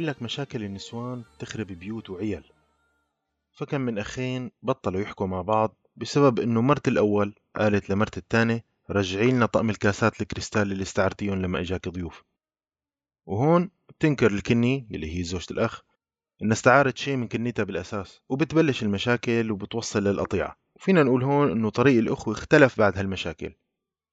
بيقول لك مشاكل النسوان تخرب بيوت وعيال. فكم من أخين بطلوا يحكوا مع بعض بسبب إنه مرت الأول قالت لمرت الثانية رجعي لنا طقم الكاسات الكريستال اللي استعرتيهم لما إجاك ضيوف. وهون بتنكر الكني اللي هي زوجة الأخ إنها استعارت شيء من كنيتها بالأساس وبتبلش المشاكل وبتوصل للقطيعة. وفينا نقول هون إنه طريق الأخوة اختلف بعد هالمشاكل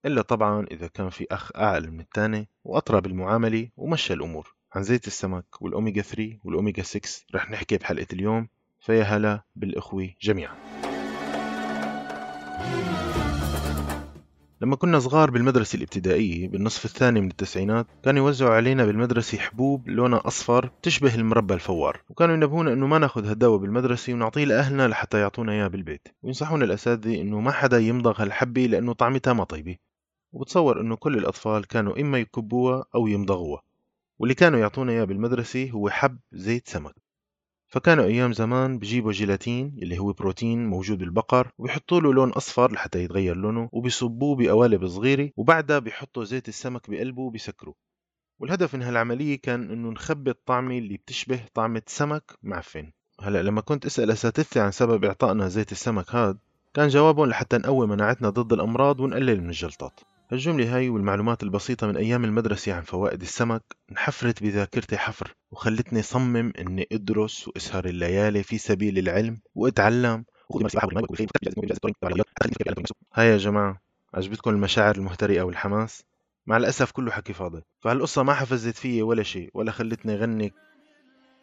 إلا طبعا إذا كان في أخ أعلى من الثاني وأطرى بالمعاملة ومشى الأمور. عن زيت السمك والأوميجا 3 والأوميجا 6 رح نحكي بحلقة اليوم. فيا هلا بالإخوة جميعا. لما كنا صغار بالمدرسة الابتدائية بالنصف الثاني من التسعينات كانوا يوزعوا علينا بالمدرسة حبوب لونها أصفر تشبه المربى الفوار. وكانوا ينبهونا أنه ما ناخذ هالدواء بالمدرسة ونعطيه لأهلنا لحتى يعطونا إياه بالبيت. وينصحونا الأساتذة أنه ما حدا يمضغ هالحبة لأنه طعمتها ما طيبة. وبتصور أنه كل الأطفال كانوا إما يكبوها أو يمضغوها. واللي كانوا يعطونا إياه بالمدرسة هو حب زيت سمك. فكانوا أيام زمان بجيبوا جيلاتين اللي هو بروتين موجود بالبقر وبيحطوا له لون أصفر لحتى يتغير لونه وبيصبوه بقوالب صغيرة وبعدها بيحطوا زيت السمك بقلبه وبيسكروه. والهدف من هالعملية كان إنه نخبي الطعمة اللي بتشبه طعمة سمك معفن هلأ لما كنت أسأل أساتذتي عن سبب إعطائنا زيت السمك هاد كان جوابهم لحتى نقوي مناعتنا ضد الأمراض ونقلل من الجلطات. هالجملة هاي والمعلومات البسيطة من أيام المدرسة عن فوائد السمك. انحفرت بذاكرتي حفر وخلتني صمم إني أدرس وأسهر الليالي في سبيل العلم وأتعلم. هاي يا جماعة عجبتكم المشاعر المهترئة والحماس؟ مع الأسف كله حكي فاضي. فهالقصة ما حفزت فيي ولا شيء ولا خلتني غني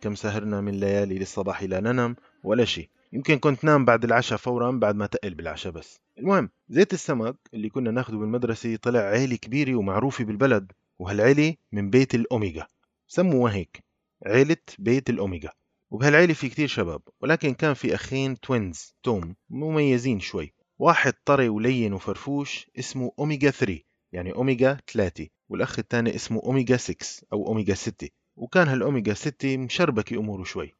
كم سهرنا من ليالي للصباح لا ننم ولا شيء. يمكن كنت نام بعد العشاء فورا بعد ما تقل بالعشاء بس. المهم زيت السمك اللي كنا ناخده بالمدرسة طلع عيلة كبيرة ومعروفة بالبلد وهالعيلة من بيت الأوميجا سموها هيك عيلة بيت الأوميجا وبهالعيلة في كتير شباب ولكن كان في أخين twins توم مميزين شوي. واحد طري ولين وفرفوش اسمه أوميجا 3 يعني أوميجا 3 والأخ الثاني اسمه أوميجا 6 أو أوميجا 6 وكان هالأوميجا 6 مشربكة أموره شوي.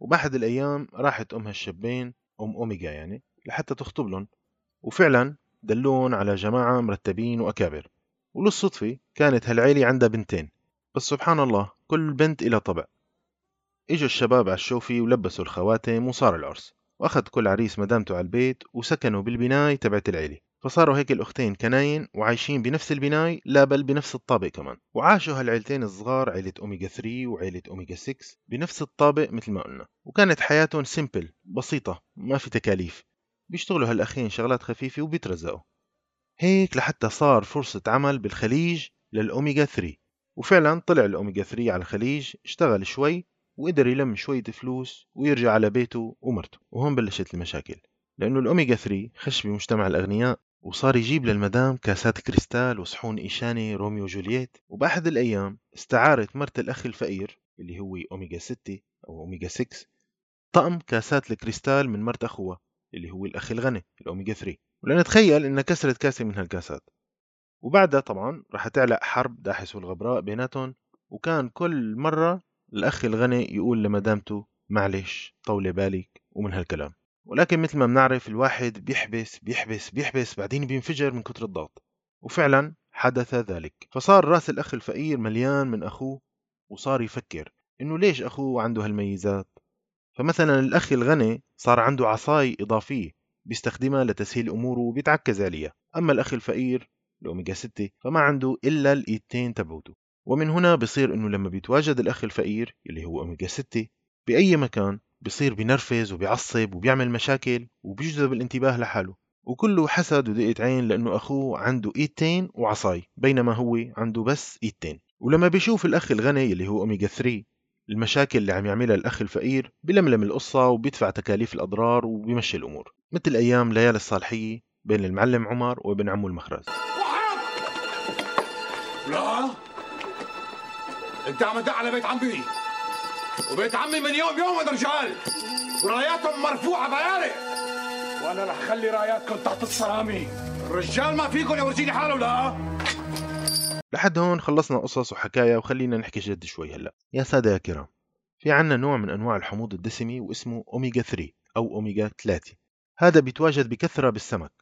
وبأحد الأيام راحت أم هالشابين أم أوميجا يعني لحتى تخطب لهم. وفعلا دلون على جماعة مرتبين وأكابر. وللصدفة كانت هالعيلة عندها بنتين. بس سبحان الله كل بنت إلها طبع. إجوا الشباب على الشوفي ولبسوا الخواتم وصار العرس. وأخذ كل عريس مدامته على البيت وسكنوا بالبناية تبعت العيلة. فصاروا هيك الأختين كناين وعايشين بنفس البناية لا بل بنفس الطابق كمان. وعاشوا هالعيلتين الصغار عيلة أوميجا 3 وعيلة أوميجا 6 بنفس الطابق مثل ما قلنا. وكانت حياتهم simple بسيطة ما في تكاليف. بيشتغلوا هالأخين شغلات خفيفة وبيترزقوا. هيك لحتى صار فرصة عمل بالخليج للأوميجا 3 وفعلا طلع الأوميجا 3 على الخليج اشتغل شوي وقدر يلم شوية فلوس ويرجع على بيته ومرته. وهون بلشت المشاكل. لأنه الأوميجا 3 خش بمجتمع الأغنياء وصار يجيب للمدام كاسات كريستال وصحون إيشاني روميو وجولييت. وبأحد الأيام استعارت مرت الأخ الفقير اللي هو أوميجا 6 أو أوميجا 6 طقم كاسات الكريستال من مرت أخوها اللي هو الأخ الغني الأوميجا 3 ولنتخيل إنها كسرت كاسة من هالكاسات. وبعدها طبعا راح تعلق حرب داحس والغبراء بيناتهم وكان كل مرة الأخ الغني يقول لمدامته معلش طولي بالك. ومن هالكلام. ولكن مثل ما بنعرف الواحد بيحبس بيحبس بيحبس بعدين بينفجر من كتر الضغط. وفعلا حدث ذلك. فصار رأس الأخ الفقير مليان من أخوه وصار يفكر إنه ليش أخوه عنده هالميزات؟ فمثلا الأخ الغني صار عنده عصاي إضافية بيستخدمها لتسهيل أموره وبيتعكز عليها. أما الأخ الفقير الأوميجا 6 فما عنده إلا الإيدتين تبعوته. ومن هنا بصير إنه لما بيتواجد الأخ الفقير اللي هو أوميجا 6 بأي مكان بصير بينرفز وبيعصب وبيعمل مشاكل وبيجذب الانتباه لحاله. وكله حسد ودقة عين لأنه أخوه عنده إيدتين وعصاي بينما هو عنده بس إيدتين. ولما بيشوف الأخ الغني اللي هو أوميجا 3 المشاكل اللي عم يعملها الأخ الفقير بلملم القصة وبيدفع تكاليف الأضرار وبيمشي الأمور مثل أيام ليالي الصالحية بين المعلم عمر وابن عمه المخرز. لا! انت عم تدق على بيت عمي! وبيت عمي من يوم يوم هذا رجال! وراياتهم مرفوعة بيالي وأنا رح خلي راياتكم تحت الصرامي! الرجال ما فيكم يورجيني حاله لا! لحد هون خلصنا قصص وحكاية وخلينا نحكي جد شوي هلأ. يا سادة يا كرام في عنا نوع من أنواع الحموض الدسمي واسمه أوميجا 3 أو أوميجا 3 هذا بيتواجد بكثرة بالسمك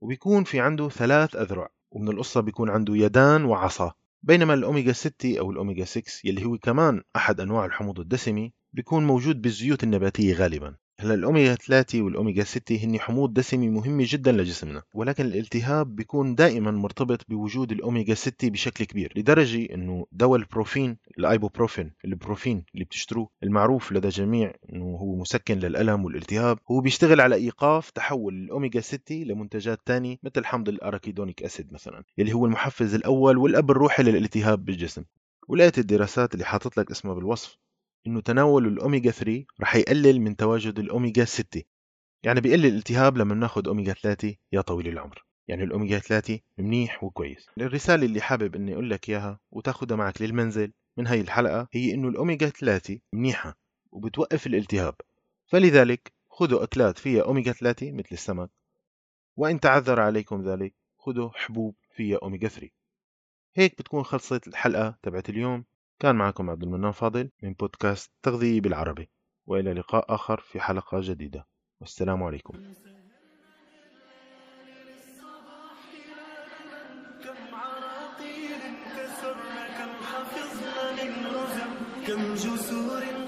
وبيكون في عنده ثلاث أذرع ومن القصة بيكون عنده يدان وعصا. بينما الأوميجا 6 أو الأوميجا 6 يلي هو كمان أحد أنواع الحموض الدسمة بيكون موجود بالزيوت النباتية غالبا. هلا الاوميجا 3 والاوميجا 6 هن حموض دسمة مهمة جدا لجسمنا ولكن الالتهاب بيكون دائما مرتبط بوجود الاوميجا 6 بشكل كبير لدرجة إنه دواء البروفين الأيبوبروفين البروفين اللي بتشتروه المعروف لدى جميع إنه هو مسكن للألم والالتهاب هو بيشتغل على إيقاف تحول الاوميجا 6 لمنتجات ثانية مثل حمض ال arachidonic acid مثلا اللي هو المحفز الأول والأب الروحي للالتهاب بالجسم ولقيت الدراسات اللي حاطط لك اسمها بالوصف. إنه تناول الأوميجا 3 رح يقلل من تواجد الأوميجا 6 يعني بيقلل الالتهاب لما ناخذ أوميجا 3 يا طويل العمر. يعني الأوميجا 3 منيح وكويس. الرسالة اللي حابب إني أقول لك إياها وتاخذها معك للمنزل من هاي الحلقة هي إنه الأوميجا 3 منيحة وبتوقف الالتهاب. فلذلك خذوا أكلات فيها أوميجا 3 مثل السمك. وإن تعذر عليكم ذلك خذوا حبوب فيها أوميجا 3 هيك بتكون خلصت الحلقة تبعت اليوم. كان معكم عبد المنان فاضل من بودكاست تغذية بالعربي وإلى لقاء آخر في حلقة جديدة. والسلام عليكم. كم جسور